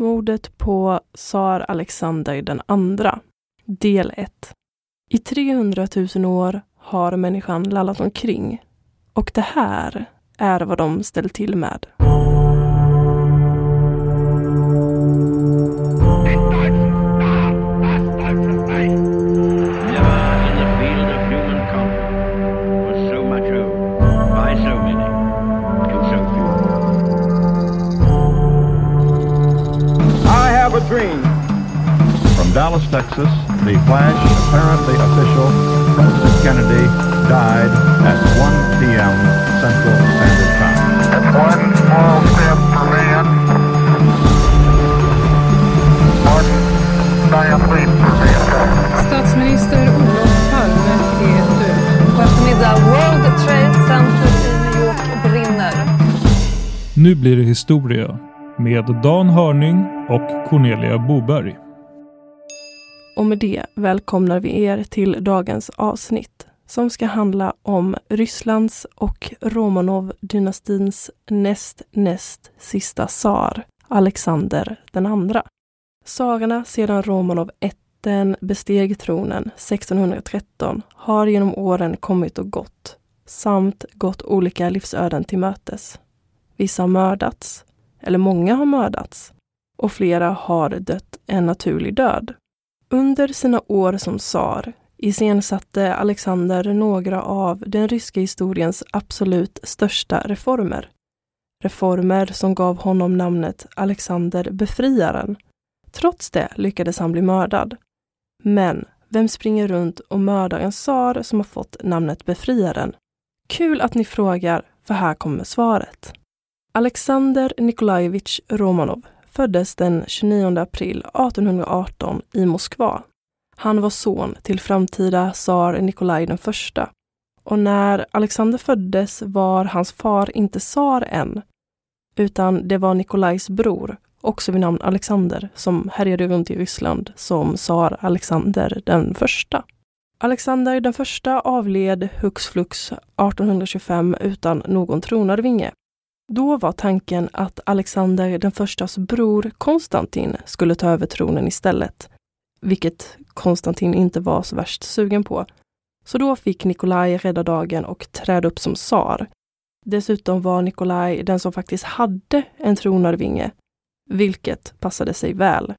Mordet på tsar Alexander den andra. Del 1. I 300 000 år har människan lallat omkring. Och det här är vad de ställt till med. Texas, the flash, apparently official, President Kennedy died at 1 p.m. Central Standard Time. It's one small step for man, one giant leap for mankind. Statsminister Olof Palme är död. På eftermiddag, World Trade Center i New York brinner. Nu blir det historia med Dan Hörning och Cornelia Boberg. Med det välkomnar vi er till dagens avsnitt som ska handla om Rysslands och Romanov-dynastins näst näst sista tsar, Alexander den andra. Tsarerna sedan Romanov ätten besteg tronen 1613 har genom åren kommit och gått, samt gått olika livsöden till mötes. Vissa har mördats, eller många har mördats, och flera har dött en naturlig död. Under sina år som tsar iscensatte Alexander några av den ryska historiens absolut största reformer. Reformer som gav honom namnet Alexander befriaren. Trots det lyckades han bli mördad. Men vem springer runt och mördar en tsar som har fått namnet befriaren? Kul att ni frågar, för här kommer svaret. Alexander Nikolajevitj Romanov föddes den 29 april 1818 i Moskva. Han var son till framtida tsar Nikolaj den första. Och när Alexander föddes var hans far inte tsar än, utan det var Nikolajs bror, också vid namn Alexander, som härjade runt i Ryssland som tsar Alexander den första. Alexander den första avled hux flux 1825 utan någon tronarvinge. Då var tanken att Alexander den förstas bror Konstantin skulle ta över tronen istället, vilket Konstantin inte var så värst sugen på. Så då fick Nikolaj rädda dagen och träda upp som tsar. Dessutom var Nikolaj den som faktiskt hade en tronarvinge, vilket passade sig väl.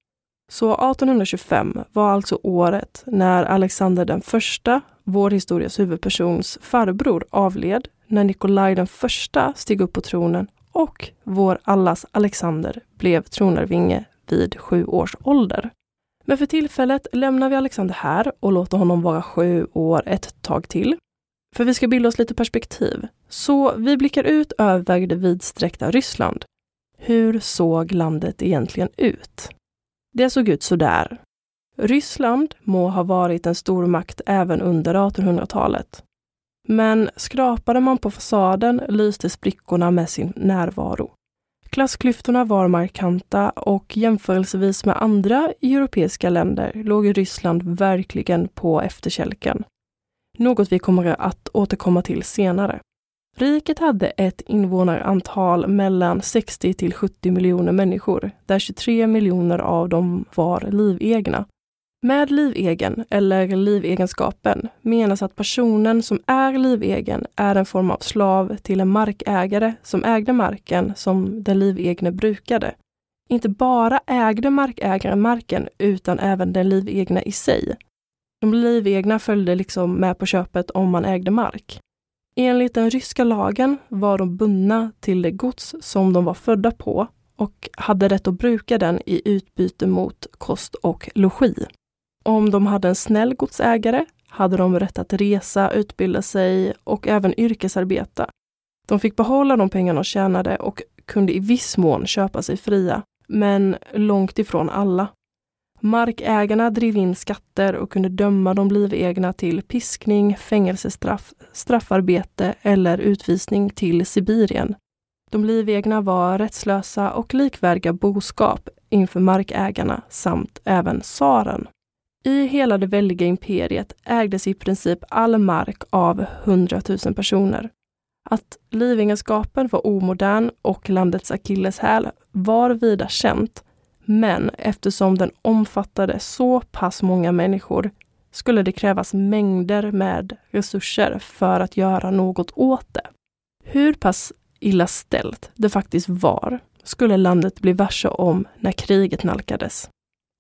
Så 1825 var alltså året när Alexander den första, vår historias huvudpersons farbror, avled, när Nikolaj den första steg upp på tronen och vår allas Alexander blev tronarvinge vid sju års ålder. Men för tillfället lämnar vi Alexander här och låter honom vara sju år ett tag till. För vi ska bilda oss lite perspektiv. Så vi blickar ut över det vidsträckta Ryssland. Hur såg landet egentligen ut? Det såg ut så där. Ryssland må ha varit en stormakt även under 1800-talet. Men skrapade man på fasaden lyste sprickorna med sin närvaro. Klassklyftorna var markanta och jämförelsevis med andra europeiska länder låg Ryssland verkligen på efterkälken. Något vi kommer att återkomma till senare. Riket hade ett invånarantal mellan 60 till 70 miljoner människor, där 23 miljoner av dem var livegna. Med livegen, eller livegenskapen, menas att personen som är livegen är en form av slav till en markägare som ägde marken som den livegne brukade. Inte bara ägde markägaren marken, utan även den livegna i sig. De livegna följde liksom med på köpet om man ägde mark. Enligt den ryska lagen var de bundna till det gods som de var födda på och hade rätt att bruka den i utbyte mot kost och logi. Om de hade en snäll godsägare hade de rätt att resa, utbilda sig och även yrkesarbeta. De fick behålla de pengar de tjänade och kunde i viss mån köpa sig fria, men långt ifrån alla. Markägarna drev in skatter och kunde döma de livegna till piskning, fängelsestraff, straffarbete eller utvisning till Sibirien. De livegna var rättslösa och likvärdiga boskap inför markägarna samt även tsaren. I hela det väldiga imperiet ägdes i princip all mark av hundratusen personer. Att livegenskapen var omodern och landets akilleshäl var vida känt, men eftersom den omfattade så pass många människor skulle det krävas mängder med resurser för att göra något åt det. Hur pass illa ställt det faktiskt var skulle landet bli varse om när kriget nalkades.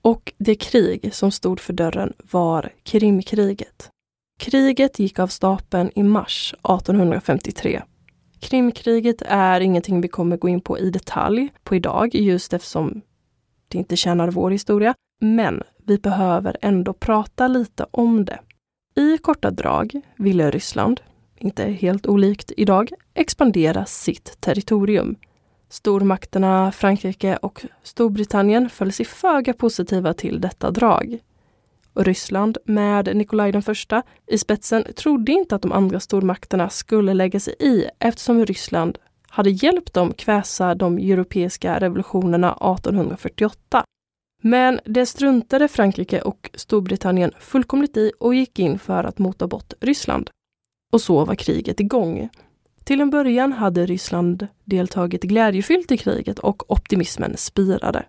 Och det krig som stod för dörren var Krimkriget. Kriget gick av stapeln i mars 1853. Krimkriget är ingenting vi kommer gå in på i detalj på idag, just eftersom det inte tjänar vår historia. Men vi behöver ändå prata lite om det. I korta drag ville Ryssland, inte helt olikt idag, expandera sitt territorium Stormakterna Frankrike och Storbritannien föll sig föga positiva till detta drag. Och Ryssland, med Nikolaj den första i spetsen, trodde inte att de andra stormakterna skulle lägga sig i eftersom Ryssland hade hjälpt dem kväsa de europeiska revolutionerna 1848. Men det struntade Frankrike och Storbritannien fullkomligt i och gick in för att mota bort Ryssland. Och så var kriget igång. Till en början hade Ryssland deltagit glädjefyllt i kriget och optimismen spirade.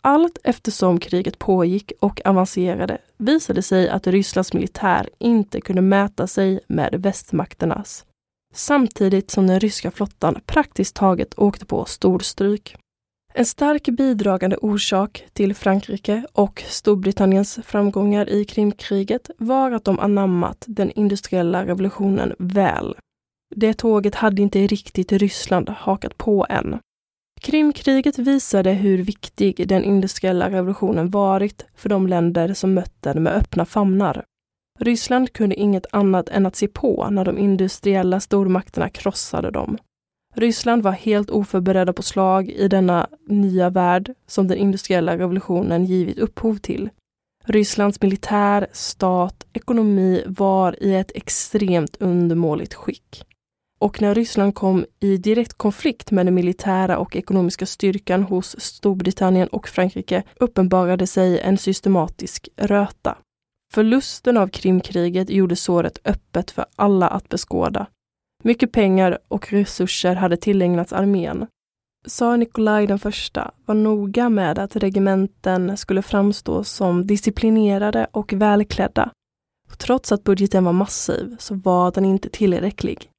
Allt eftersom kriget pågick och avancerade visade sig att Rysslands militär inte kunde mäta sig med västmakternas. Samtidigt som den ryska flottan praktiskt taget åkte på storstryk. En stark bidragande orsak till Frankrike och Storbritanniens framgångar i Krimkriget var att de anammat den industriella revolutionen väl. Det tåget hade inte riktigt Ryssland hakat på än. Krimkriget visade hur viktig den industriella revolutionen varit för de länder som mött den med öppna famnar. Ryssland kunde inget annat än att se på när de industriella stormakterna krossade dem. Ryssland var helt oförberedda på slag i denna nya värld som den industriella revolutionen givit upphov till. Rysslands militär, stat, ekonomi var i ett extremt undermåligt skick. Och när Ryssland kom i direkt konflikt med den militära och ekonomiska styrkan hos Storbritannien och Frankrike uppenbarade sig en systematisk röta. Förlusten av Krimkriget gjorde såret öppet för alla att beskåda. Mycket pengar och resurser hade tillägnats armén. Tsar Nikolaj den första var noga med att regementen skulle framstå som disciplinerade och välklädda. Trots att budgeten var massiv så var den inte tillräcklig.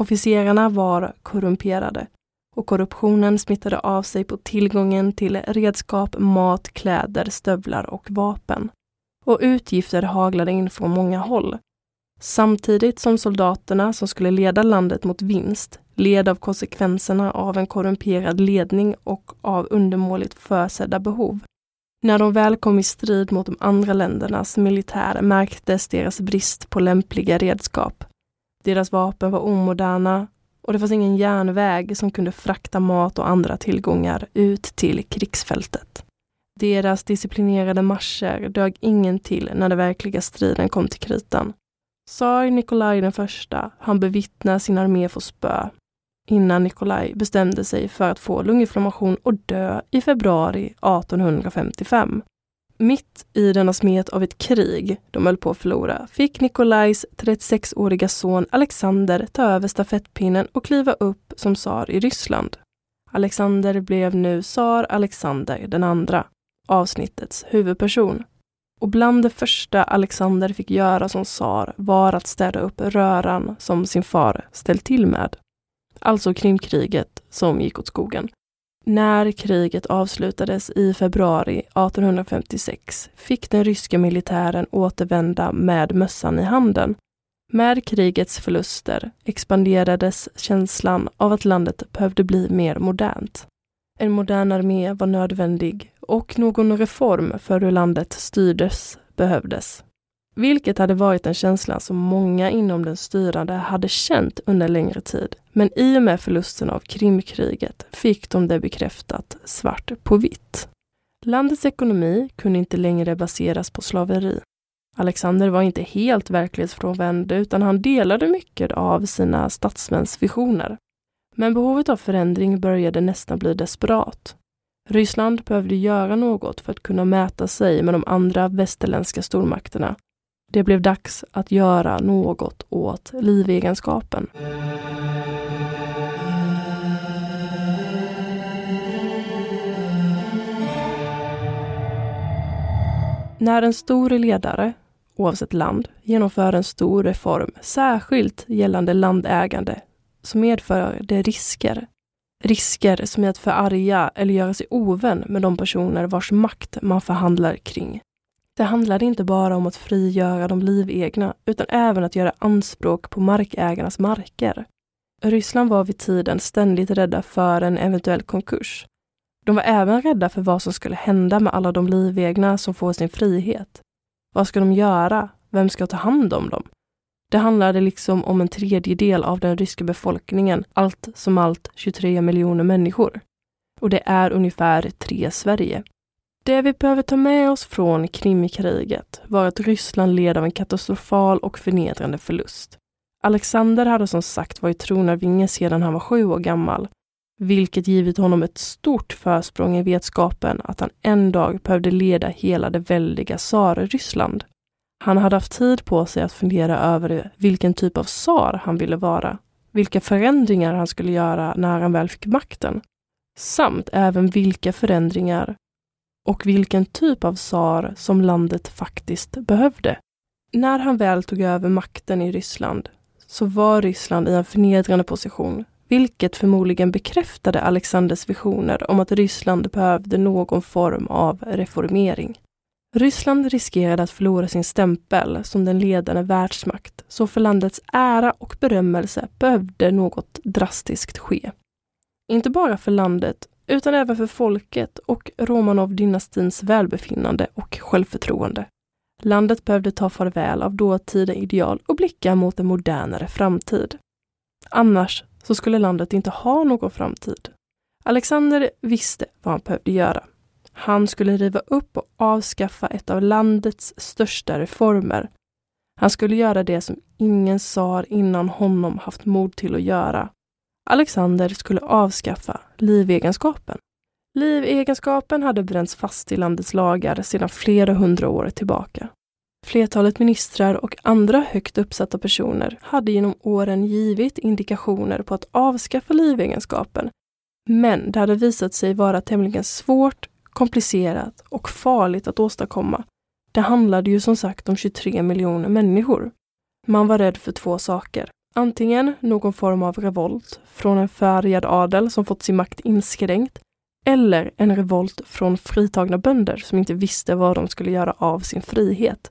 Officerarna var korrumperade och korruptionen smittade av sig på tillgången till redskap, mat, kläder, stövlar och vapen. Och utgifter haglade in från många håll. Samtidigt som soldaterna som skulle leda landet mot vinst led av konsekvenserna av en korrumperad ledning och av undermåligt försedda behov. När de väl kom i strid mot de andra ländernas militär märktes deras brist på lämpliga redskap deras vapen var omoderna och det fanns ingen järnväg som kunde frakta mat och andra tillgångar ut till krigsfältet. Deras disciplinerade marscher dög ingen till när den verkliga striden kom till kritan. Tsar Nikolaj den första han bevittna sin armé få spö. innan Nikolaj bestämde sig för att få lunginflammation och dö i februari 1855. Mitt i denna smet av ett krig de höll på att förlora fick Nikolajs 36-åriga son Alexander ta över stafettpinnen och kliva upp som tsar i Ryssland. Alexander blev nu tsar Alexander den andra, avsnittets huvudperson. Och bland det första Alexander fick göra som tsar var att städa upp röran som sin far ställt till med. Alltså Krimkriget som gick åt skogen. När kriget avslutades i februari 1856 fick den ryska militären återvända med mössan i handen. Med krigets förluster expanderades känslan av att landet behövde bli mer modernt. En modern armé var nödvändig och någon reform för hur landet styrdes behövdes. Vilket hade varit en känsla som många inom den styrande hade känt under längre tid. Men i och med förlusten av Krimkriget fick de det bekräftat svart på vitt. Landets ekonomi kunde inte längre baseras på slaveri. Alexander var inte helt verklighetsfrånvänd utan han delade mycket av sina statsmäns visioner. Men behovet av förändring började nästan bli desperat. Ryssland behövde göra något för att kunna mäta sig med de andra västerländska stormakterna det blev dags att göra något åt livegenskapen. När en stor ledare, oavsett land, genomför en stor reform, särskilt gällande landägande, så medför det risker. Risker som är att förarga eller göra sig ovän med de personer vars makt man förhandlar kring. Det handlade inte bara om att frigöra de livegna, utan även att göra anspråk på markägarnas marker. Ryssland var vid tiden ständigt rädda för en eventuell konkurs. De var även rädda för vad som skulle hända med alla de livegna som får sin frihet. Vad ska de göra? Vem ska ta hand om dem? Det handlade liksom om en tredjedel av den ryska befolkningen, allt som allt 23 miljoner människor. Och det är ungefär tre Sverige. Det vi behöver ta med oss från Krimkriget var att Ryssland led av en katastrofal och förnedrande förlust. Alexander hade som sagt varit tronarvinge sedan han var sju år gammal, vilket givit honom ett stort försprång i vetskapen att han en dag behövde leda hela det väldiga tsar-Ryssland. Han hade haft tid på sig att fundera över vilken typ av tsar han ville vara, vilka förändringar han skulle göra när han väl fick makten, samt även vilka förändringar och vilken typ av tsar som landet faktiskt behövde. När han väl tog över makten i Ryssland så var Ryssland i en förnedrande position, vilket förmodligen bekräftade Alexanders visioner om att Ryssland behövde någon form av reformering. Ryssland riskerade att förlora sin stämpel som den ledande världsmakt, så för landets ära och berömmelse behövde något drastiskt ske. Inte bara för landet utan även för folket och Romanov-dynastins välbefinnande och självförtroende. Landet behövde ta farväl av dåtida ideal och blicka mot en modernare framtid. Annars så skulle landet inte ha någon framtid. Alexander visste vad han behövde göra. Han skulle riva upp och avskaffa ett av landets största reformer. Han skulle göra det som ingen tsar innan honom haft mod till att göra. Alexander skulle avskaffa livegenskapen. Livegenskapen hade bränts fast i landets lagar sedan flera hundra år tillbaka. Flertalet ministrar och andra högt uppsatta personer hade genom åren givit indikationer på att avskaffa livegenskapen. Men det hade visat sig vara tämligen svårt, komplicerat och farligt att åstadkomma. Det handlade ju som sagt om 23 miljoner människor. Man var rädd för två saker. Antingen någon form av revolt från en färgad adel som fått sin makt inskränkt eller en revolt från fritagna bönder som inte visste vad de skulle göra av sin frihet.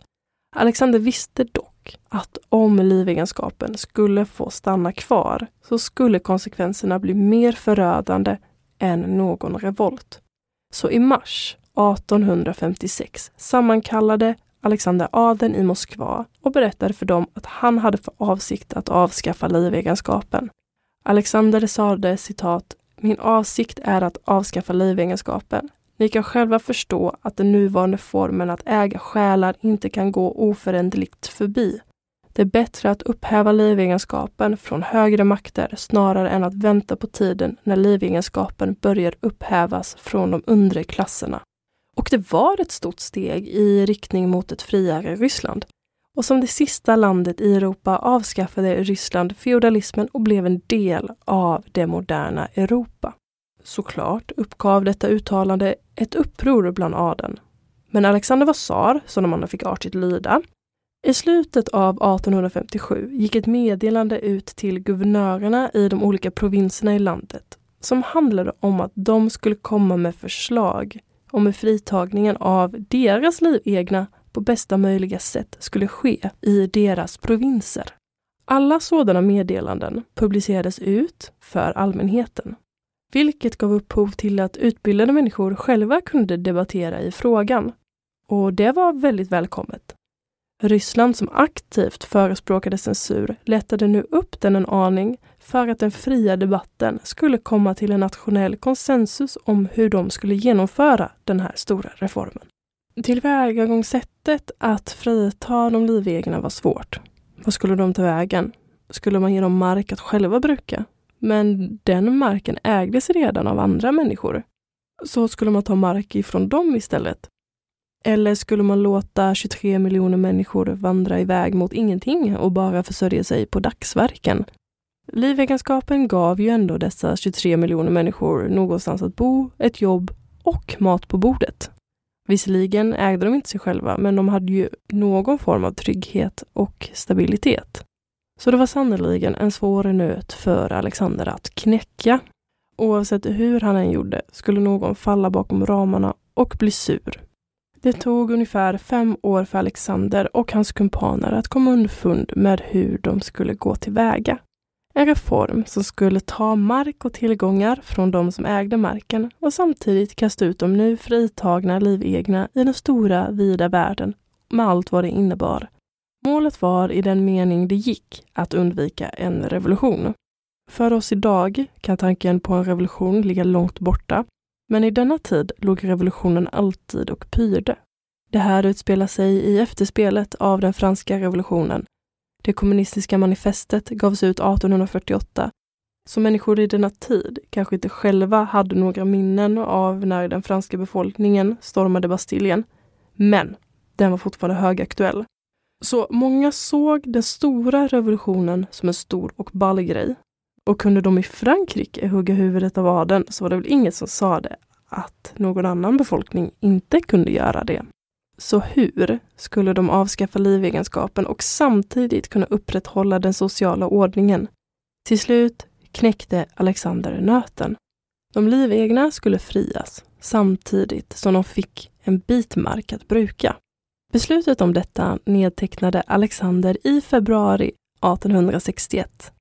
Alexander visste dock att om livegenskapen skulle få stanna kvar så skulle konsekvenserna bli mer förödande än någon revolt. Så i mars 1856 sammankallade Alexander adeln i Moskva och berättade för dem att han hade för avsikt att avskaffa livegenskapen. Alexander sade citat min avsikt är att avskaffa livegenskapen. Ni kan själva förstå att den nuvarande formen att äga själar inte kan gå oföränderligt förbi. det är bättre att upphäva livegenskapen från högre makter snarare än att vänta på tiden när livegenskapen börjar upphävas från de undre klasserna. Och det var ett stort steg i riktning mot ett friare Ryssland. Och som det sista landet i Europa avskaffade Ryssland feodalismen och blev en del av det moderna Europa. Såklart uppgav detta uttalande ett uppror bland adeln. Men Alexander var tsar, som de andra fick artigt lyda. I slutet av 1857 gick ett meddelande ut till guvernörerna i de olika provinserna i landet som handlade om att de skulle komma med förslag om hur fritagningen av deras livegna på bästa möjliga sätt skulle ske i deras provinser. Alla sådana meddelanden publicerades ut för allmänheten, vilket gav upphov till att utbildade människor själva kunde debattera i frågan. Och det var väldigt välkommet. Ryssland som aktivt förespråkade censur lättade nu upp den en aning för att den fria debatten skulle komma till en nationell konsensus om hur de skulle genomföra den här stora reformen. Tillvägagångssättet att frita de livegna var svårt. Vad skulle de ta vägen? Skulle man ge dem mark att själva bruka? Men den marken ägdes redan av andra människor. Så skulle man ta mark ifrån dem istället. Eller skulle man låta 23 miljoner människor vandra iväg mot ingenting och bara försörja sig på dagsverken? Livegenskapen gav ju ändå dessa 23 miljoner människor någonstans att bo, ett jobb och mat på bordet. Visserligen ägde de inte sig själva, men de hade ju någon form av trygghet och stabilitet. Så det var sannerligen en svår nöt för Alexander att knäcka. Oavsett hur han än gjorde skulle någon falla bakom ramarna och bli sur. Det tog ungefär fem år för Alexander och hans kumpaner att komma underfund med hur de skulle gå tillväga. En reform som skulle ta mark och tillgångar från de som ägde marken och samtidigt kasta ut de nu fritagna livegna i den stora, vida världen med allt vad det innebar. Målet var i den mening det gick att undvika en revolution. För oss idag kan tanken på en revolution ligga långt borta, men i denna tid låg revolutionen alltid och pyrde. Det här utspelar sig i efterspelet av den franska revolutionen det kommunistiska manifestet gavs ut 1848, så människor i denna tid kanske inte själva hade några minnen av när den franska befolkningen stormade Bastiljen. Men den var fortfarande högaktuell. Så många såg den stora revolutionen som en stor och ball grej. Och kunde de i Frankrike hugga huvudet av adeln så var det väl inget som sa det att någon annan befolkning inte kunde göra det. Så hur skulle de avskaffa livegenskapen och samtidigt kunna upprätthålla den sociala ordningen? Till slut knäckte Alexander nöten. De livegna skulle frias samtidigt som de fick en bit mark att bruka. Beslutet om detta nedtecknade Alexander i februari 1861.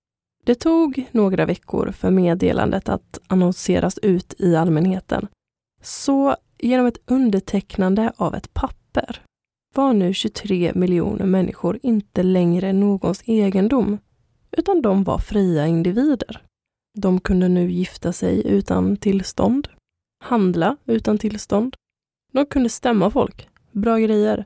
Det tog några veckor för meddelandet att annonseras ut i allmänheten. Så genom ett undertecknande av ett papper papper var nu 23 miljoner människor inte längre någons egendom, utan de var fria individer. De kunde nu gifta sig utan tillstånd, handla utan tillstånd. De kunde stämma folk. Bra grejer.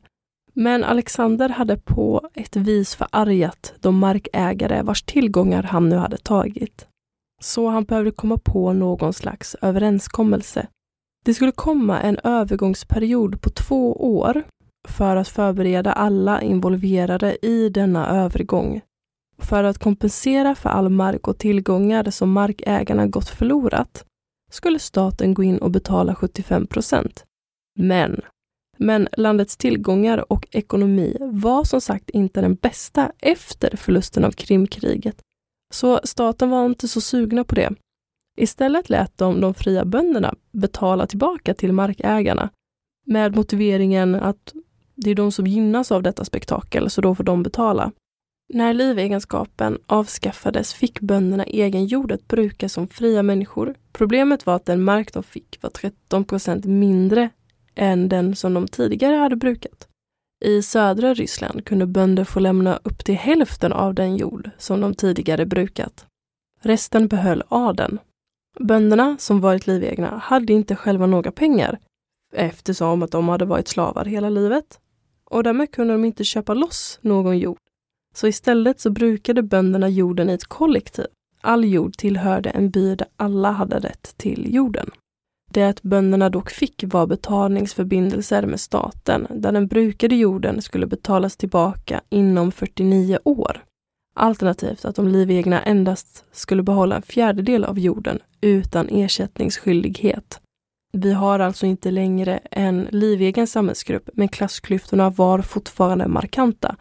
Men Alexander hade på ett vis förargat de markägare vars tillgångar han nu hade tagit. Så han behövde komma på någon slags överenskommelse det skulle komma en övergångsperiod på två år för att förbereda alla involverade i denna övergång. För att kompensera för all mark och tillgångar som markägarna gått förlorat skulle staten gå in och betala 75 procent. Men, men landets tillgångar och ekonomi var som sagt inte den bästa efter förlusten av Krimkriget. Så staten var inte så sugna på det Istället lät de de fria bönderna betala tillbaka till markägarna med motiveringen att det är de som gynnas av detta spektakel, så då får de betala. När livegenskapen avskaffades fick bönderna egen jord att bruka som fria människor. Problemet var att den mark de fick var 13 procent mindre än den som de tidigare hade brukat. I södra Ryssland kunde bönder få lämna upp till hälften av den jord som de tidigare brukat. Resten behöll adeln Bönderna, som varit livegna, hade inte själva några pengar eftersom att de hade varit slavar hela livet. Och därmed kunde de inte köpa loss någon jord. Så istället så brukade bönderna jorden i ett kollektiv. All jord tillhörde en by där alla hade rätt till jorden. Det att bönderna dock fick var betalningsförbindelser med staten där den brukade jorden skulle betalas tillbaka inom 49 år. Alternativt att de livegna endast skulle behålla en fjärdedel av jorden utan ersättningsskyldighet. Vi har alltså inte längre en livegen samhällsgrupp, men klassklyftorna var fortfarande markanta.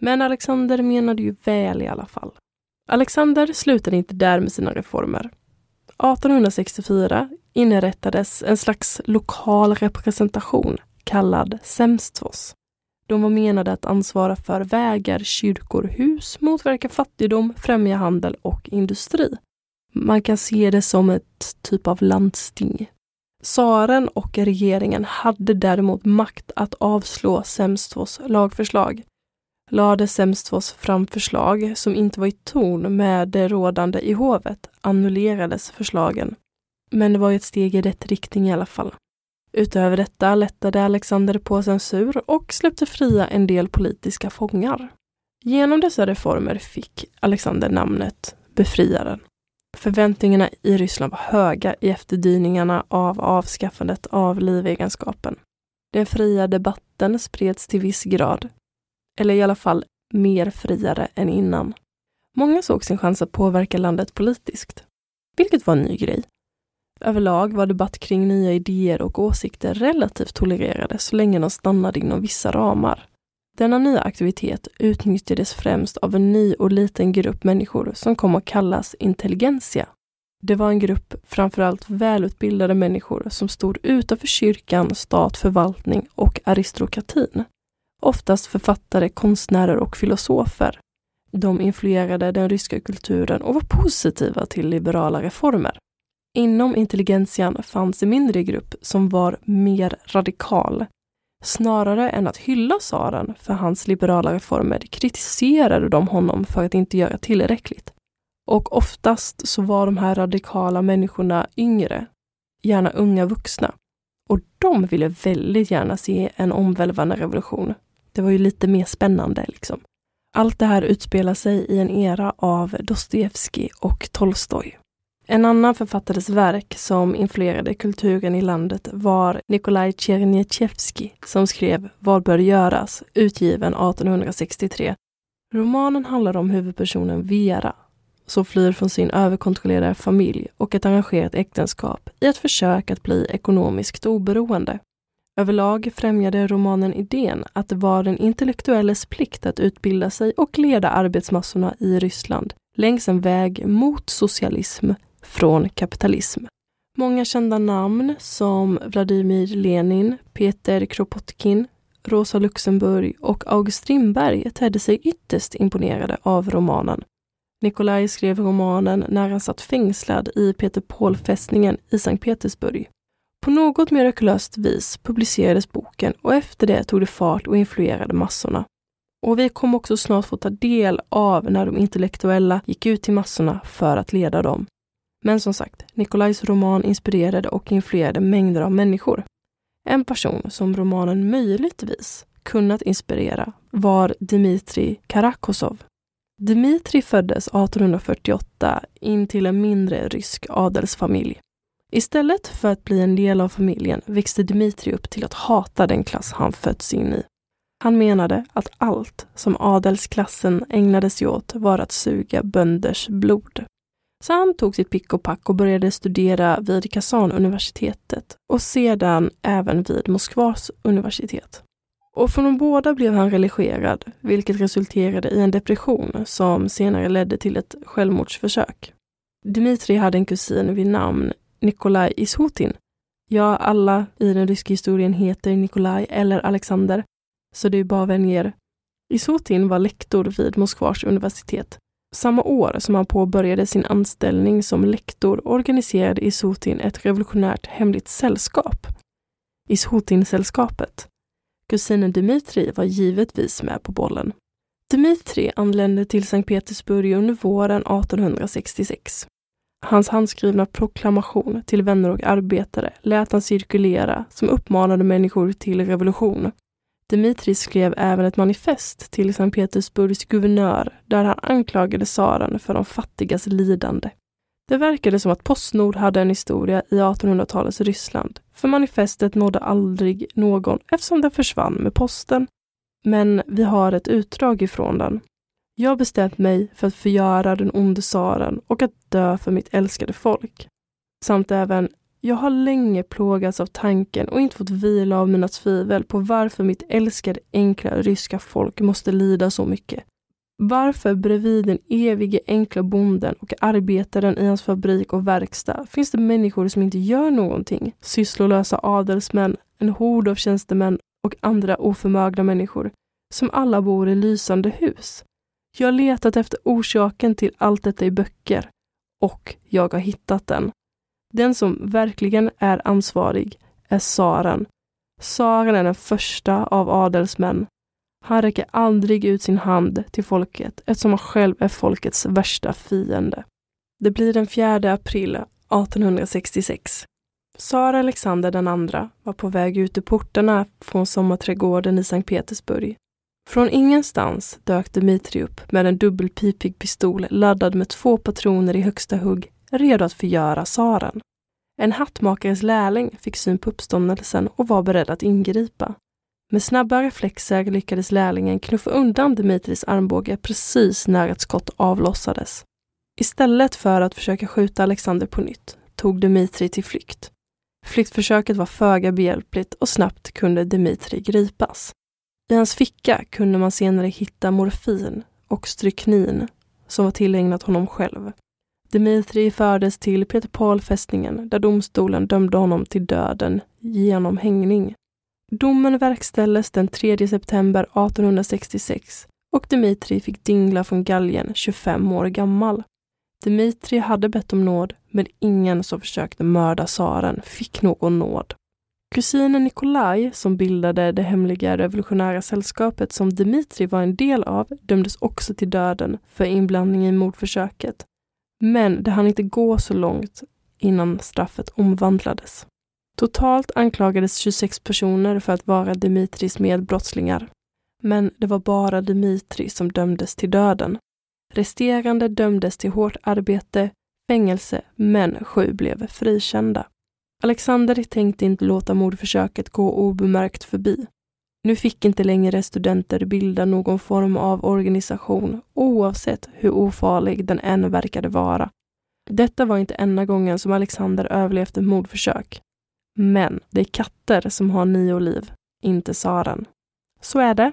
Men Alexander menade ju väl i alla fall. Alexander slutade inte där med sina reformer. 1864 inrättades en slags lokal representation kallad Sämstvås. De var menade att ansvara för vägar, kyrkor, hus, motverka fattigdom, främja handel och industri. Man kan se det som ett typ av landsting. Tsaren och regeringen hade däremot makt att avslå Semstvos lagförslag. Lade Semstvos fram förslag som inte var i ton med det rådande i hovet annullerades förslagen. Men det var ett steg i rätt riktning i alla fall. Utöver detta lättade Alexander på censur och släppte fria en del politiska fångar. Genom dessa reformer fick Alexander namnet Befriaren. Förväntningarna i Ryssland var höga i efterdyningarna av avskaffandet av livegenskapen. Den fria debatten spreds till viss grad, eller i alla fall mer friare än innan. Många såg sin chans att påverka landet politiskt, vilket var en ny grej. Överlag var debatt kring nya idéer och åsikter relativt tolererade så länge de stannade inom vissa ramar. Denna nya aktivitet utnyttjades främst av en ny och liten grupp människor som kom att kallas intelligentia. Det var en grupp framförallt välutbildade människor som stod utanför kyrkan, stat, förvaltning och aristokratin. Oftast författare, konstnärer och filosofer. De influerade den ryska kulturen och var positiva till liberala reformer. Inom intelligentian fanns en mindre grupp som var mer radikal. Snarare än att hylla tsaren för hans liberala reformer kritiserade de honom för att inte göra tillräckligt. Och oftast så var de här radikala människorna yngre, gärna unga vuxna. Och de ville väldigt gärna se en omvälvande revolution. Det var ju lite mer spännande liksom. Allt det här utspelar sig i en era av Dostojevskij och Tolstoj. En annan författares verk som influerade kulturen i landet var Nikolaj Tjernitjevskij som skrev Vad bör göras, utgiven 1863. Romanen handlar om huvudpersonen Vera som flyr från sin överkontrollerade familj och ett arrangerat äktenskap i ett försök att bli ekonomiskt oberoende. Överlag främjade romanen idén att det var den intellektuelles plikt att utbilda sig och leda arbetsmassorna i Ryssland längs en väg mot socialism från kapitalism. Många kända namn som Vladimir Lenin, Peter Kropotkin, Rosa Luxemburg och August Strindberg tedde sig ytterst imponerade av romanen. Nikolaj skrev romanen när han satt fängslad i Peter Paul-fästningen i Sankt Petersburg. På något mirakulöst vis publicerades boken och efter det tog det fart och influerade massorna. Och vi kommer också snart få ta del av när de intellektuella gick ut till massorna för att leda dem. Men som sagt, Nikolajs roman inspirerade och influerade mängder av människor. En person som romanen möjligtvis kunnat inspirera var Dmitrij Karakosov. Dmitrij föddes 1848 in till en mindre rysk adelsfamilj. Istället för att bli en del av familjen växte Dmitrij upp till att hata den klass han fötts in i. Han menade att allt som adelsklassen ägnade sig åt var att suga bönders blod. Så han tog sitt pick och pack och började studera vid Kazan-universitetet och sedan även vid Moskvas universitet. Och från de båda blev han religerad, vilket resulterade i en depression som senare ledde till ett självmordsförsök. Dmitrij hade en kusin vid namn Nikolaj Ishutin. Ja, alla i den ryska historien heter Nikolaj eller Alexander, så det är bara att välja er. Ishutin var lektor vid Moskvas universitet samma år som han påbörjade sin anställning som lektor organiserade Isotin ett revolutionärt hemligt sällskap. Isotin-sällskapet. Kusinen Dmitrij var givetvis med på bollen. Dmitrij anlände till Sankt Petersburg under våren 1866. Hans handskrivna proklamation till vänner och arbetare lät han cirkulera som uppmanade människor till revolution. Dmitrij skrev även ett manifest till Sankt Petersburgs guvernör där han anklagade tsaren för de fattigas lidande. Det verkade som att Postnord hade en historia i 1800-talets Ryssland, för manifestet nådde aldrig någon eftersom det försvann med posten. Men vi har ett utdrag ifrån den. Jag bestämt mig för att förgöra den onde tsaren och att dö för mitt älskade folk. Samt även jag har länge plågats av tanken och inte fått vila av mina tvivel på varför mitt älskade enkla ryska folk måste lida så mycket. Varför bredvid den evige enkla bonden och arbetaren i hans fabrik och verkstad finns det människor som inte gör någonting? Sysslolösa adelsmän, en hord av tjänstemän och andra oförmögna människor, som alla bor i lysande hus. Jag har letat efter orsaken till allt detta i böcker och jag har hittat den. Den som verkligen är ansvarig är tsaren. Tsaren är den första av adelsmän. Han räcker aldrig ut sin hand till folket eftersom han själv är folkets värsta fiende. Det blir den 4 april 1866. Tsar Alexander den andra var på väg ut ur portarna från sommarträdgården i Sankt Petersburg. Från ingenstans dök Dmitrij upp med en dubbelpipig pistol laddad med två patroner i högsta hugg redo att förgöra tsaren. En hattmakares lärling fick syn på uppståndelsen och var beredd att ingripa. Med snabba reflexer lyckades lärlingen knuffa undan Dimitris armbåge precis när ett skott avlossades. Istället för att försöka skjuta Alexander på nytt tog Dimitri till flykt. Flyktförsöket var föga behjälpligt och snabbt kunde Dimitri gripas. I hans ficka kunde man senare hitta morfin och stryknin som var tillägnat honom själv. Dmitrij fördes till Peter Paul-fästningen där domstolen dömde honom till döden genom hängning. Domen verkställdes den 3 september 1866 och Dmitrij fick dingla från galgen 25 år gammal. Dmitrij hade bett om nåd, men ingen som försökte mörda tsaren fick någon nåd. Kusinen Nikolaj, som bildade det hemliga revolutionära sällskapet som Dmitrij var en del av, dömdes också till döden för inblandning i mordförsöket. Men det hann inte gå så långt innan straffet omvandlades. Totalt anklagades 26 personer för att vara Dimitris medbrottslingar. Men det var bara Dimitri som dömdes till döden. Resterande dömdes till hårt arbete, fängelse, men sju blev frikända. Alexander tänkte inte låta mordförsöket gå obemärkt förbi. Nu fick inte längre studenter bilda någon form av organisation oavsett hur ofarlig den än verkade vara. Detta var inte enda gången som Alexander överlevt ett mordförsök. Men det är katter som har nio liv, inte tsaren. Så är det.